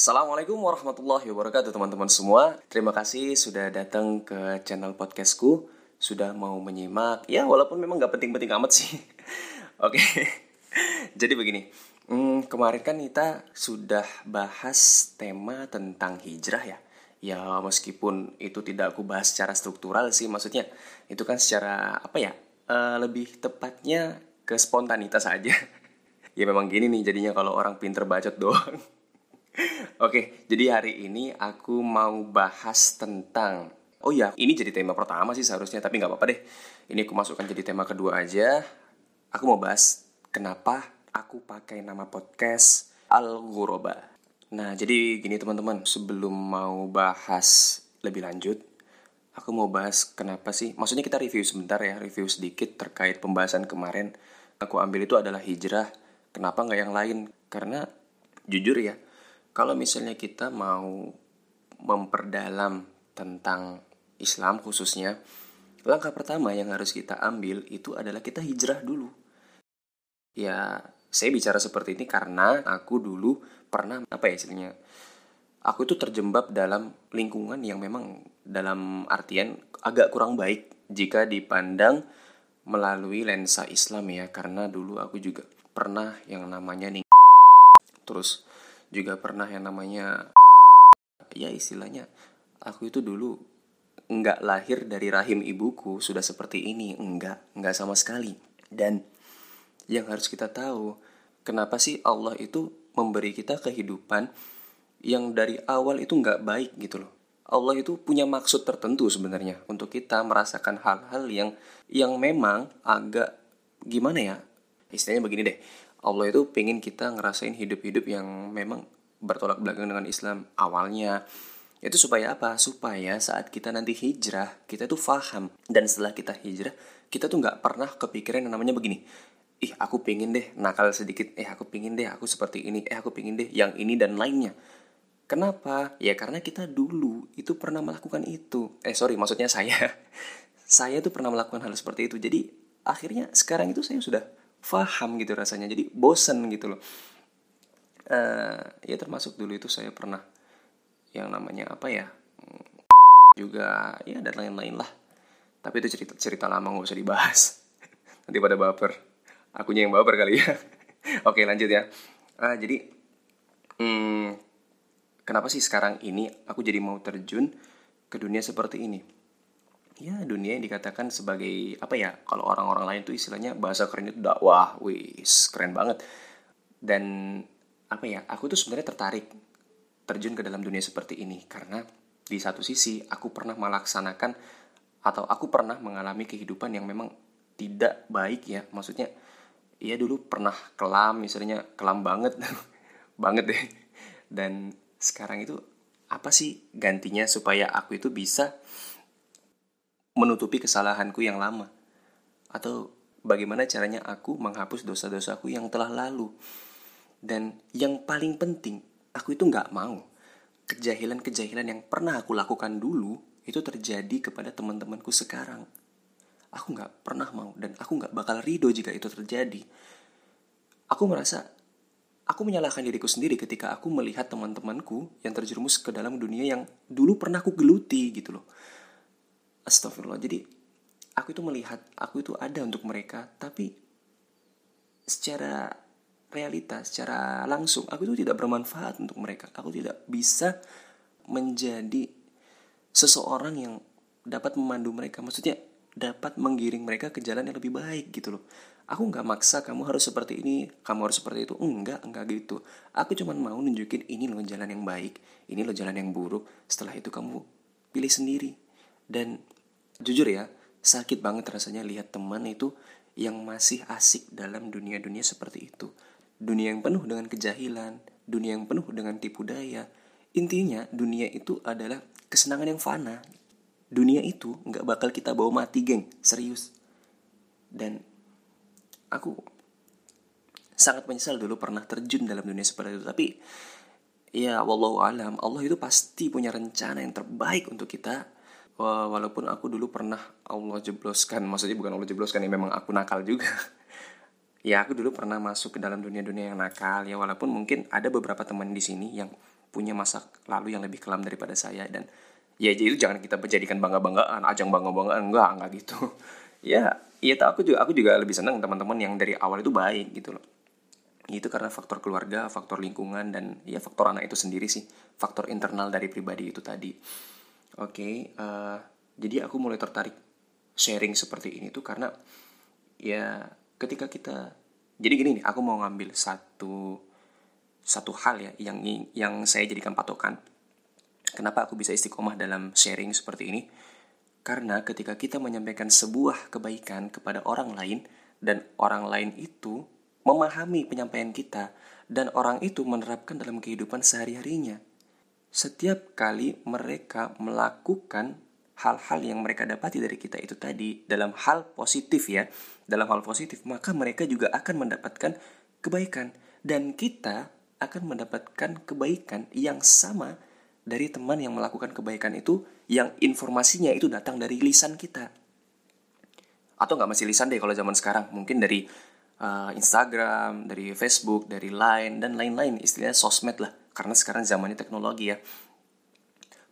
Assalamualaikum warahmatullahi wabarakatuh teman-teman semua. Terima kasih sudah datang ke channel podcastku. Sudah mau menyimak. Ya walaupun memang gak penting-penting amat sih. Oke. Jadi begini. Hmm, Kemarin kan kita sudah bahas tema tentang hijrah ya. Ya meskipun itu tidak aku bahas secara struktural sih Maksudnya itu kan secara apa ya uh, Lebih tepatnya ke spontanitas aja. Ya memang gini nih jadinya kalau orang pinter bacot doang Oke, jadi hari ini aku mau bahas tentang Oh ya, ini jadi tema pertama sih seharusnya, tapi nggak apa-apa deh. Ini aku masukkan jadi tema kedua aja. Aku mau bahas kenapa aku pakai nama podcast Al. Nah, jadi gini teman-teman, sebelum mau bahas lebih lanjut, aku mau bahas kenapa sih, maksudnya kita review sebentar ya, review sedikit terkait pembahasan kemarin. Aku ambil itu adalah hijrah, kenapa nggak yang lain? Karena jujur ya, kalau misalnya kita mau memperdalam tentang Islam khususnya, langkah pertama yang harus kita ambil itu adalah kita hijrah dulu. Ya, saya bicara seperti ini karena aku dulu pernah apa ya istilahnya? Aku itu terjebak dalam lingkungan yang memang dalam artian agak kurang baik jika dipandang melalui lensa Islam ya karena dulu aku juga pernah yang namanya nih terus juga pernah yang namanya ya istilahnya aku itu dulu nggak lahir dari rahim ibuku sudah seperti ini enggak enggak sama sekali. Dan yang harus kita tahu kenapa sih Allah itu memberi kita kehidupan yang dari awal itu nggak baik gitu loh? Allah itu punya maksud tertentu sebenarnya untuk kita merasakan hal-hal yang yang memang agak gimana ya? Istilahnya begini deh Allah itu pengen kita ngerasain hidup-hidup yang memang bertolak belakang dengan Islam awalnya itu supaya apa? Supaya saat kita nanti hijrah, kita tuh faham. Dan setelah kita hijrah, kita tuh nggak pernah kepikiran yang namanya begini. Ih, aku pingin deh nakal sedikit. Eh, aku pingin deh aku seperti ini. Eh, aku pingin deh yang ini dan lainnya. Kenapa? Ya karena kita dulu itu pernah melakukan itu. Eh, sorry, maksudnya saya. saya tuh pernah melakukan hal seperti itu. Jadi, akhirnya sekarang itu saya sudah faham gitu rasanya jadi bosen gitu loh. Uh, ya termasuk dulu itu saya pernah yang namanya apa ya juga ya dan lain-lain lah. Tapi itu cerita cerita lama nggak usah dibahas. Nanti pada baper. Akunya yang baper kali ya. Oke lanjut ya. Uh, jadi hmm, kenapa sih sekarang ini aku jadi mau terjun ke dunia seperti ini ya dunia yang dikatakan sebagai apa ya kalau orang-orang lain tuh istilahnya bahasa keren itu dakwah. Wis keren banget. Dan apa ya aku tuh sebenarnya tertarik terjun ke dalam dunia seperti ini karena di satu sisi aku pernah melaksanakan atau aku pernah mengalami kehidupan yang memang tidak baik ya. Maksudnya ya dulu pernah kelam misalnya kelam banget banget deh. Dan sekarang itu apa sih gantinya supaya aku itu bisa menutupi kesalahanku yang lama? Atau bagaimana caranya aku menghapus dosa-dosaku yang telah lalu? Dan yang paling penting, aku itu nggak mau kejahilan-kejahilan yang pernah aku lakukan dulu itu terjadi kepada teman-temanku sekarang. Aku nggak pernah mau dan aku nggak bakal ridho jika itu terjadi. Aku merasa aku menyalahkan diriku sendiri ketika aku melihat teman-temanku yang terjerumus ke dalam dunia yang dulu pernah aku geluti gitu loh. Astagfirullah. Jadi aku itu melihat aku itu ada untuk mereka, tapi secara realita, secara langsung aku itu tidak bermanfaat untuk mereka. Aku tidak bisa menjadi seseorang yang dapat memandu mereka. Maksudnya dapat menggiring mereka ke jalan yang lebih baik gitu loh. Aku nggak maksa kamu harus seperti ini, kamu harus seperti itu. Enggak, enggak gitu. Aku cuma mau nunjukin ini loh jalan yang baik, ini loh jalan yang buruk. Setelah itu kamu pilih sendiri. Dan Jujur ya, sakit banget rasanya lihat teman itu yang masih asik dalam dunia-dunia seperti itu. Dunia yang penuh dengan kejahilan, dunia yang penuh dengan tipu daya. Intinya dunia itu adalah kesenangan yang fana. Dunia itu nggak bakal kita bawa mati geng, serius. Dan aku sangat menyesal dulu pernah terjun dalam dunia seperti itu. Tapi ya wallahu alam, Allah itu pasti punya rencana yang terbaik untuk kita walaupun aku dulu pernah Allah jebloskan maksudnya bukan Allah jebloskan ya memang aku nakal juga. Ya aku dulu pernah masuk ke dalam dunia-dunia yang nakal. Ya walaupun mungkin ada beberapa teman di sini yang punya masa lalu yang lebih kelam daripada saya dan ya jadi itu jangan kita menjadikan bangga banggaan ajang bangga banggaan enggak enggak gitu. Ya iya aku juga aku juga lebih senang teman-teman yang dari awal itu baik gitu loh. Itu karena faktor keluarga faktor lingkungan dan ya faktor anak itu sendiri sih faktor internal dari pribadi itu tadi oke okay, uh, eh, jadi aku mulai tertarik sharing seperti ini tuh karena ya ketika kita jadi gini nih aku mau ngambil satu satu hal ya yang yang saya jadikan patokan. Kenapa aku bisa istiqomah dalam sharing seperti ini? Karena ketika kita menyampaikan sebuah kebaikan kepada orang lain dan orang lain itu memahami penyampaian kita dan orang itu menerapkan dalam kehidupan sehari-harinya setiap kali mereka melakukan hal-hal yang mereka dapati dari kita itu tadi dalam hal positif ya dalam hal positif maka mereka juga akan mendapatkan kebaikan dan kita akan mendapatkan kebaikan yang sama dari teman yang melakukan kebaikan itu yang informasinya itu datang dari lisan kita. Atau nggak masih lisan deh kalau zaman sekarang, mungkin dari uh, Instagram, dari Facebook, dari Line, dan lain-lain, istilahnya sosmed lah. Karena sekarang zamannya teknologi ya.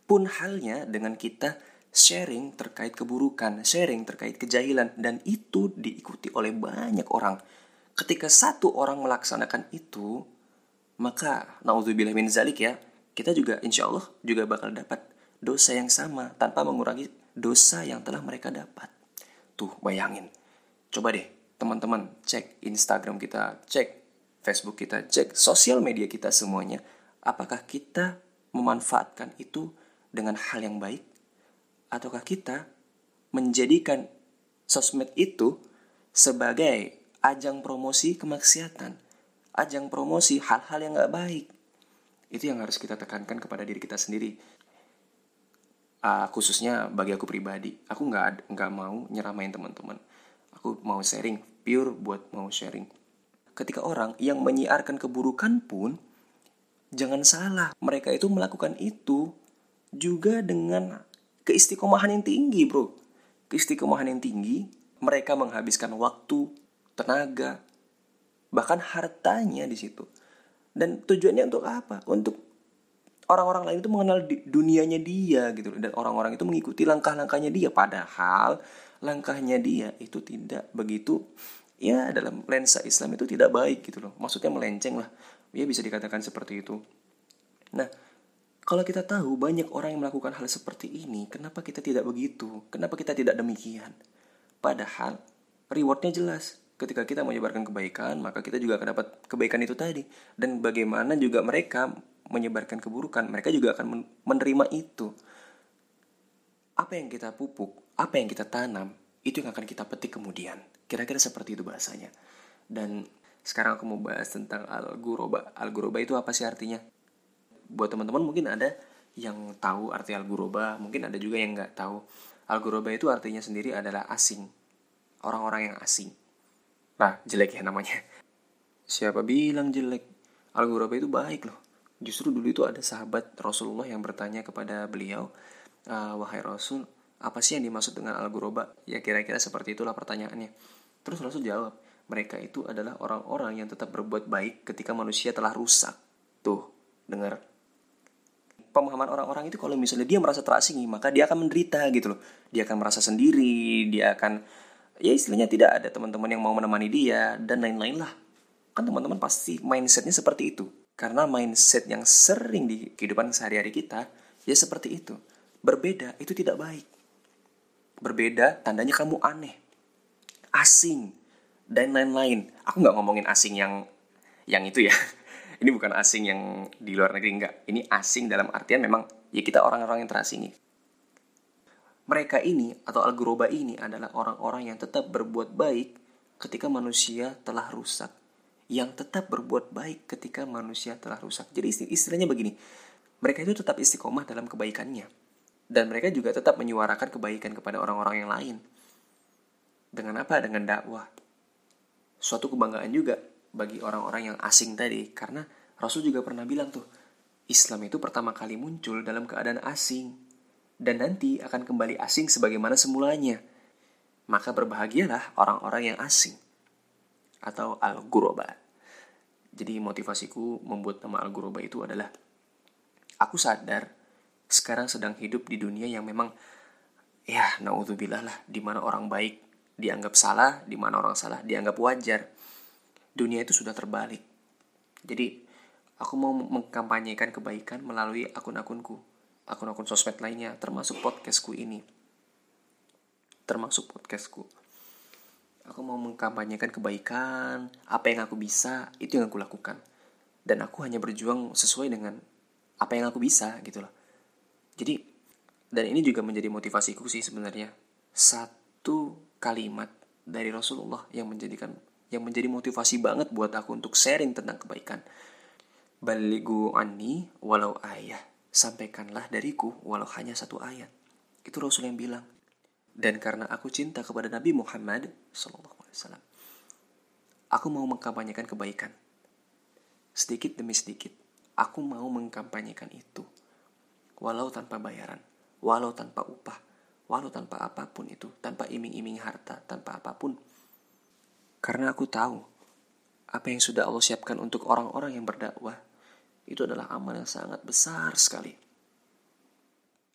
Pun halnya dengan kita sharing terkait keburukan, sharing terkait kejahilan, dan itu diikuti oleh banyak orang. Ketika satu orang melaksanakan itu, maka naudzubillah min zalik ya kita juga insya Allah juga bakal dapat dosa yang sama tanpa mengurangi dosa yang telah mereka dapat tuh bayangin coba deh teman-teman cek Instagram kita cek Facebook kita cek sosial media kita semuanya apakah kita memanfaatkan itu dengan hal yang baik ataukah kita menjadikan sosmed itu sebagai ajang promosi kemaksiatan ajang promosi hal-hal yang gak baik. Itu yang harus kita tekankan kepada diri kita sendiri. Uh, khususnya bagi aku pribadi, aku nggak nggak mau nyeramain teman-teman. Aku mau sharing, pure buat mau sharing. Ketika orang yang menyiarkan keburukan pun, jangan salah, mereka itu melakukan itu juga dengan keistiqomahan yang tinggi, bro. Keistiqomahan yang tinggi, mereka menghabiskan waktu, tenaga, bahkan hartanya di situ. Dan tujuannya untuk apa? Untuk orang-orang lain itu mengenal dunianya dia gitu dan orang-orang itu mengikuti langkah-langkahnya dia padahal langkahnya dia itu tidak begitu ya dalam lensa Islam itu tidak baik gitu loh maksudnya melenceng lah ya bisa dikatakan seperti itu nah kalau kita tahu banyak orang yang melakukan hal seperti ini kenapa kita tidak begitu kenapa kita tidak demikian padahal rewardnya jelas ketika kita menyebarkan kebaikan, maka kita juga akan dapat kebaikan itu tadi. Dan bagaimana juga mereka menyebarkan keburukan, mereka juga akan menerima itu. Apa yang kita pupuk, apa yang kita tanam, itu yang akan kita petik kemudian. Kira-kira seperti itu bahasanya. Dan sekarang aku mau bahas tentang al-guroba. Al-guroba itu apa sih artinya? Buat teman-teman mungkin ada yang tahu arti al-guroba, mungkin ada juga yang nggak tahu. Al-guroba itu artinya sendiri adalah asing. Orang-orang yang asing Nah, jelek ya namanya. Siapa bilang jelek? Al-Ghuraba itu baik loh. Justru dulu itu ada sahabat Rasulullah yang bertanya kepada beliau, e, Wahai Rasul, apa sih yang dimaksud dengan Al-Ghuraba? Ya kira-kira seperti itulah pertanyaannya. Terus Rasul jawab, mereka itu adalah orang-orang yang tetap berbuat baik ketika manusia telah rusak. Tuh, dengar. Pemahaman orang-orang itu kalau misalnya dia merasa terasingi, maka dia akan menderita gitu loh. Dia akan merasa sendiri, dia akan ya istilahnya tidak ada teman-teman yang mau menemani dia dan lain-lain lah kan teman-teman pasti mindsetnya seperti itu karena mindset yang sering di kehidupan sehari-hari kita ya seperti itu berbeda itu tidak baik berbeda tandanya kamu aneh asing dan lain-lain aku nggak ngomongin asing yang yang itu ya ini bukan asing yang di luar negeri enggak ini asing dalam artian memang ya kita orang-orang yang terasingi mereka ini atau al ini adalah orang-orang yang tetap berbuat baik ketika manusia telah rusak. Yang tetap berbuat baik ketika manusia telah rusak. Jadi istilahnya begini, mereka itu tetap istiqomah dalam kebaikannya. Dan mereka juga tetap menyuarakan kebaikan kepada orang-orang yang lain. Dengan apa? Dengan dakwah. Suatu kebanggaan juga bagi orang-orang yang asing tadi. Karena Rasul juga pernah bilang tuh, Islam itu pertama kali muncul dalam keadaan asing dan nanti akan kembali asing sebagaimana semulanya. Maka berbahagialah orang-orang yang asing atau al-guroba. Jadi motivasiku membuat nama al-guroba itu adalah aku sadar sekarang sedang hidup di dunia yang memang ya naudzubillah lah di mana orang baik dianggap salah, di mana orang salah dianggap wajar. Dunia itu sudah terbalik. Jadi aku mau mengkampanyekan kebaikan melalui akun-akunku, akun-akun sosmed lainnya, termasuk podcastku ini. Termasuk podcastku. Aku mau mengkampanyekan kebaikan, apa yang aku bisa, itu yang aku lakukan. Dan aku hanya berjuang sesuai dengan apa yang aku bisa gitu loh. Jadi dan ini juga menjadi motivasiku sih sebenarnya. Satu kalimat dari Rasulullah yang menjadikan yang menjadi motivasi banget buat aku untuk sharing tentang kebaikan. Baligu anni walau ayah. Sampaikanlah dariku walau hanya satu ayat. Itu Rasul yang bilang. Dan karena aku cinta kepada Nabi Muhammad SAW, aku mau mengkampanyekan kebaikan. Sedikit demi sedikit, aku mau mengkampanyekan itu. Walau tanpa bayaran, walau tanpa upah, walau tanpa apa pun itu, tanpa iming-iming harta, tanpa apa pun. Karena aku tahu apa yang sudah Allah siapkan untuk orang-orang yang berdakwah itu adalah amal yang sangat besar sekali.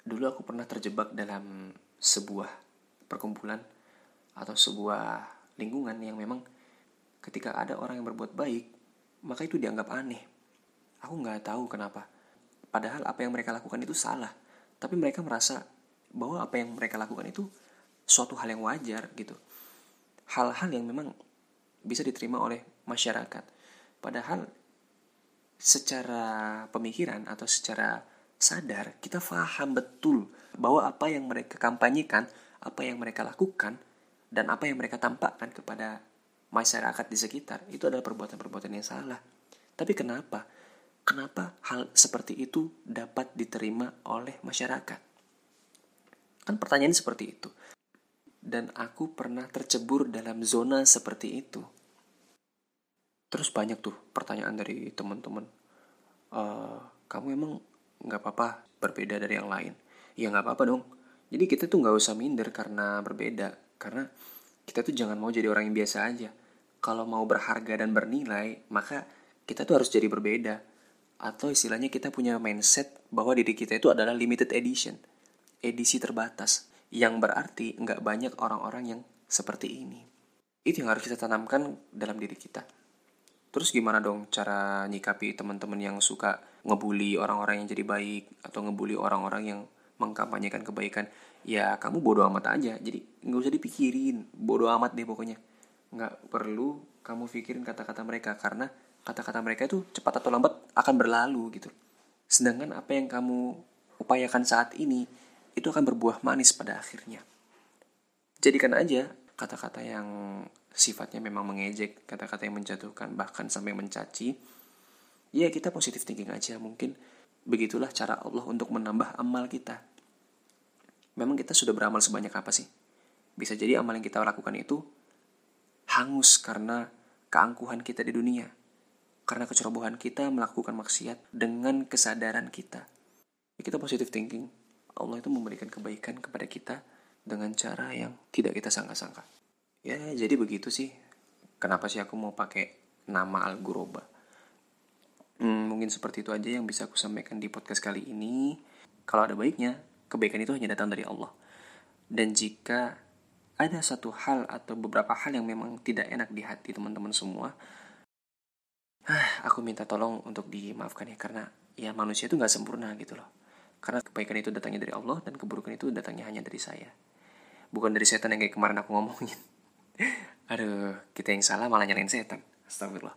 Dulu aku pernah terjebak dalam sebuah perkumpulan atau sebuah lingkungan yang memang ketika ada orang yang berbuat baik, maka itu dianggap aneh. Aku nggak tahu kenapa. Padahal apa yang mereka lakukan itu salah. Tapi mereka merasa bahwa apa yang mereka lakukan itu suatu hal yang wajar gitu. Hal-hal yang memang bisa diterima oleh masyarakat. Padahal secara pemikiran atau secara sadar kita paham betul bahwa apa yang mereka kampanyekan, apa yang mereka lakukan, dan apa yang mereka tampakkan kepada masyarakat di sekitar itu adalah perbuatan-perbuatan yang salah. Tapi kenapa? Kenapa hal seperti itu dapat diterima oleh masyarakat? Kan pertanyaan seperti itu. Dan aku pernah tercebur dalam zona seperti itu. Terus banyak tuh pertanyaan dari teman-teman. Uh, kamu emang nggak apa-apa berbeda dari yang lain? Ya nggak apa-apa dong. Jadi kita tuh nggak usah minder karena berbeda. Karena kita tuh jangan mau jadi orang yang biasa aja. Kalau mau berharga dan bernilai maka kita tuh harus jadi berbeda. Atau istilahnya kita punya mindset bahwa diri kita itu adalah limited edition edisi terbatas yang berarti nggak banyak orang-orang yang seperti ini itu yang harus kita tanamkan dalam diri kita Terus gimana dong cara nyikapi teman-teman yang suka ngebully orang-orang yang jadi baik atau ngebully orang-orang yang mengkampanyekan kebaikan? Ya kamu bodoh amat aja. Jadi nggak usah dipikirin. Bodoh amat deh pokoknya. Nggak perlu kamu pikirin kata-kata mereka karena kata-kata mereka itu cepat atau lambat akan berlalu gitu. Sedangkan apa yang kamu upayakan saat ini itu akan berbuah manis pada akhirnya. Jadikan aja kata-kata yang sifatnya memang mengejek, kata-kata yang menjatuhkan, bahkan sampai mencaci, ya kita positif thinking aja. Mungkin begitulah cara Allah untuk menambah amal kita. Memang kita sudah beramal sebanyak apa sih? Bisa jadi amal yang kita lakukan itu hangus karena keangkuhan kita di dunia. Karena kecerobohan kita melakukan maksiat dengan kesadaran kita. Ya, kita positif thinking. Allah itu memberikan kebaikan kepada kita dengan cara yang tidak kita sangka-sangka. Ya jadi begitu sih. Kenapa sih aku mau pakai nama Al Guroba? Hmm, mungkin seperti itu aja yang bisa aku sampaikan di podcast kali ini. Kalau ada baiknya kebaikan itu hanya datang dari Allah. Dan jika ada satu hal atau beberapa hal yang memang tidak enak di hati teman-teman semua aku minta tolong untuk dimaafkan ya karena ya manusia itu nggak sempurna gitu loh karena kebaikan itu datangnya dari Allah dan keburukan itu datangnya hanya dari saya bukan dari setan yang kayak kemarin aku ngomongin Aduh, kita yang salah malah nyalain setan. Astagfirullah.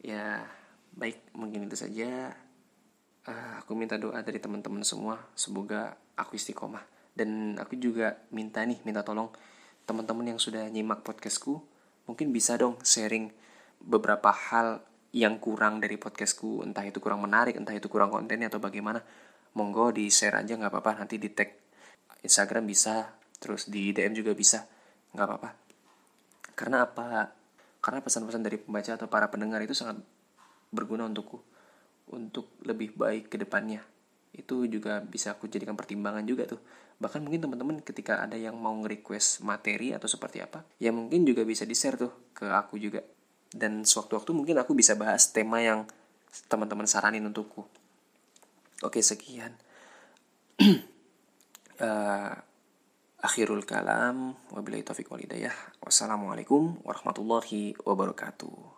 Ya, baik, mungkin itu saja. Uh, aku minta doa dari teman-teman semua. Semoga aku istiqomah. Dan aku juga minta nih, minta tolong teman-teman yang sudah nyimak podcastku. Mungkin bisa dong sharing beberapa hal yang kurang dari podcastku. Entah itu kurang menarik, entah itu kurang kontennya atau bagaimana. Monggo di share aja nggak apa-apa. Nanti di tag Instagram bisa, terus di DM juga bisa. Nggak apa-apa karena apa? Karena pesan-pesan dari pembaca atau para pendengar itu sangat berguna untukku. Untuk lebih baik ke depannya. Itu juga bisa aku jadikan pertimbangan juga tuh. Bahkan mungkin teman-teman ketika ada yang mau nge-request materi atau seperti apa, ya mungkin juga bisa di-share tuh ke aku juga. Dan sewaktu-waktu mungkin aku bisa bahas tema yang teman-teman saranin untukku. Oke sekian. uh, akhirul kalam wabillahi taufiq walhidayah. Wassalamualaikum warahmatullahi wabarakatuh.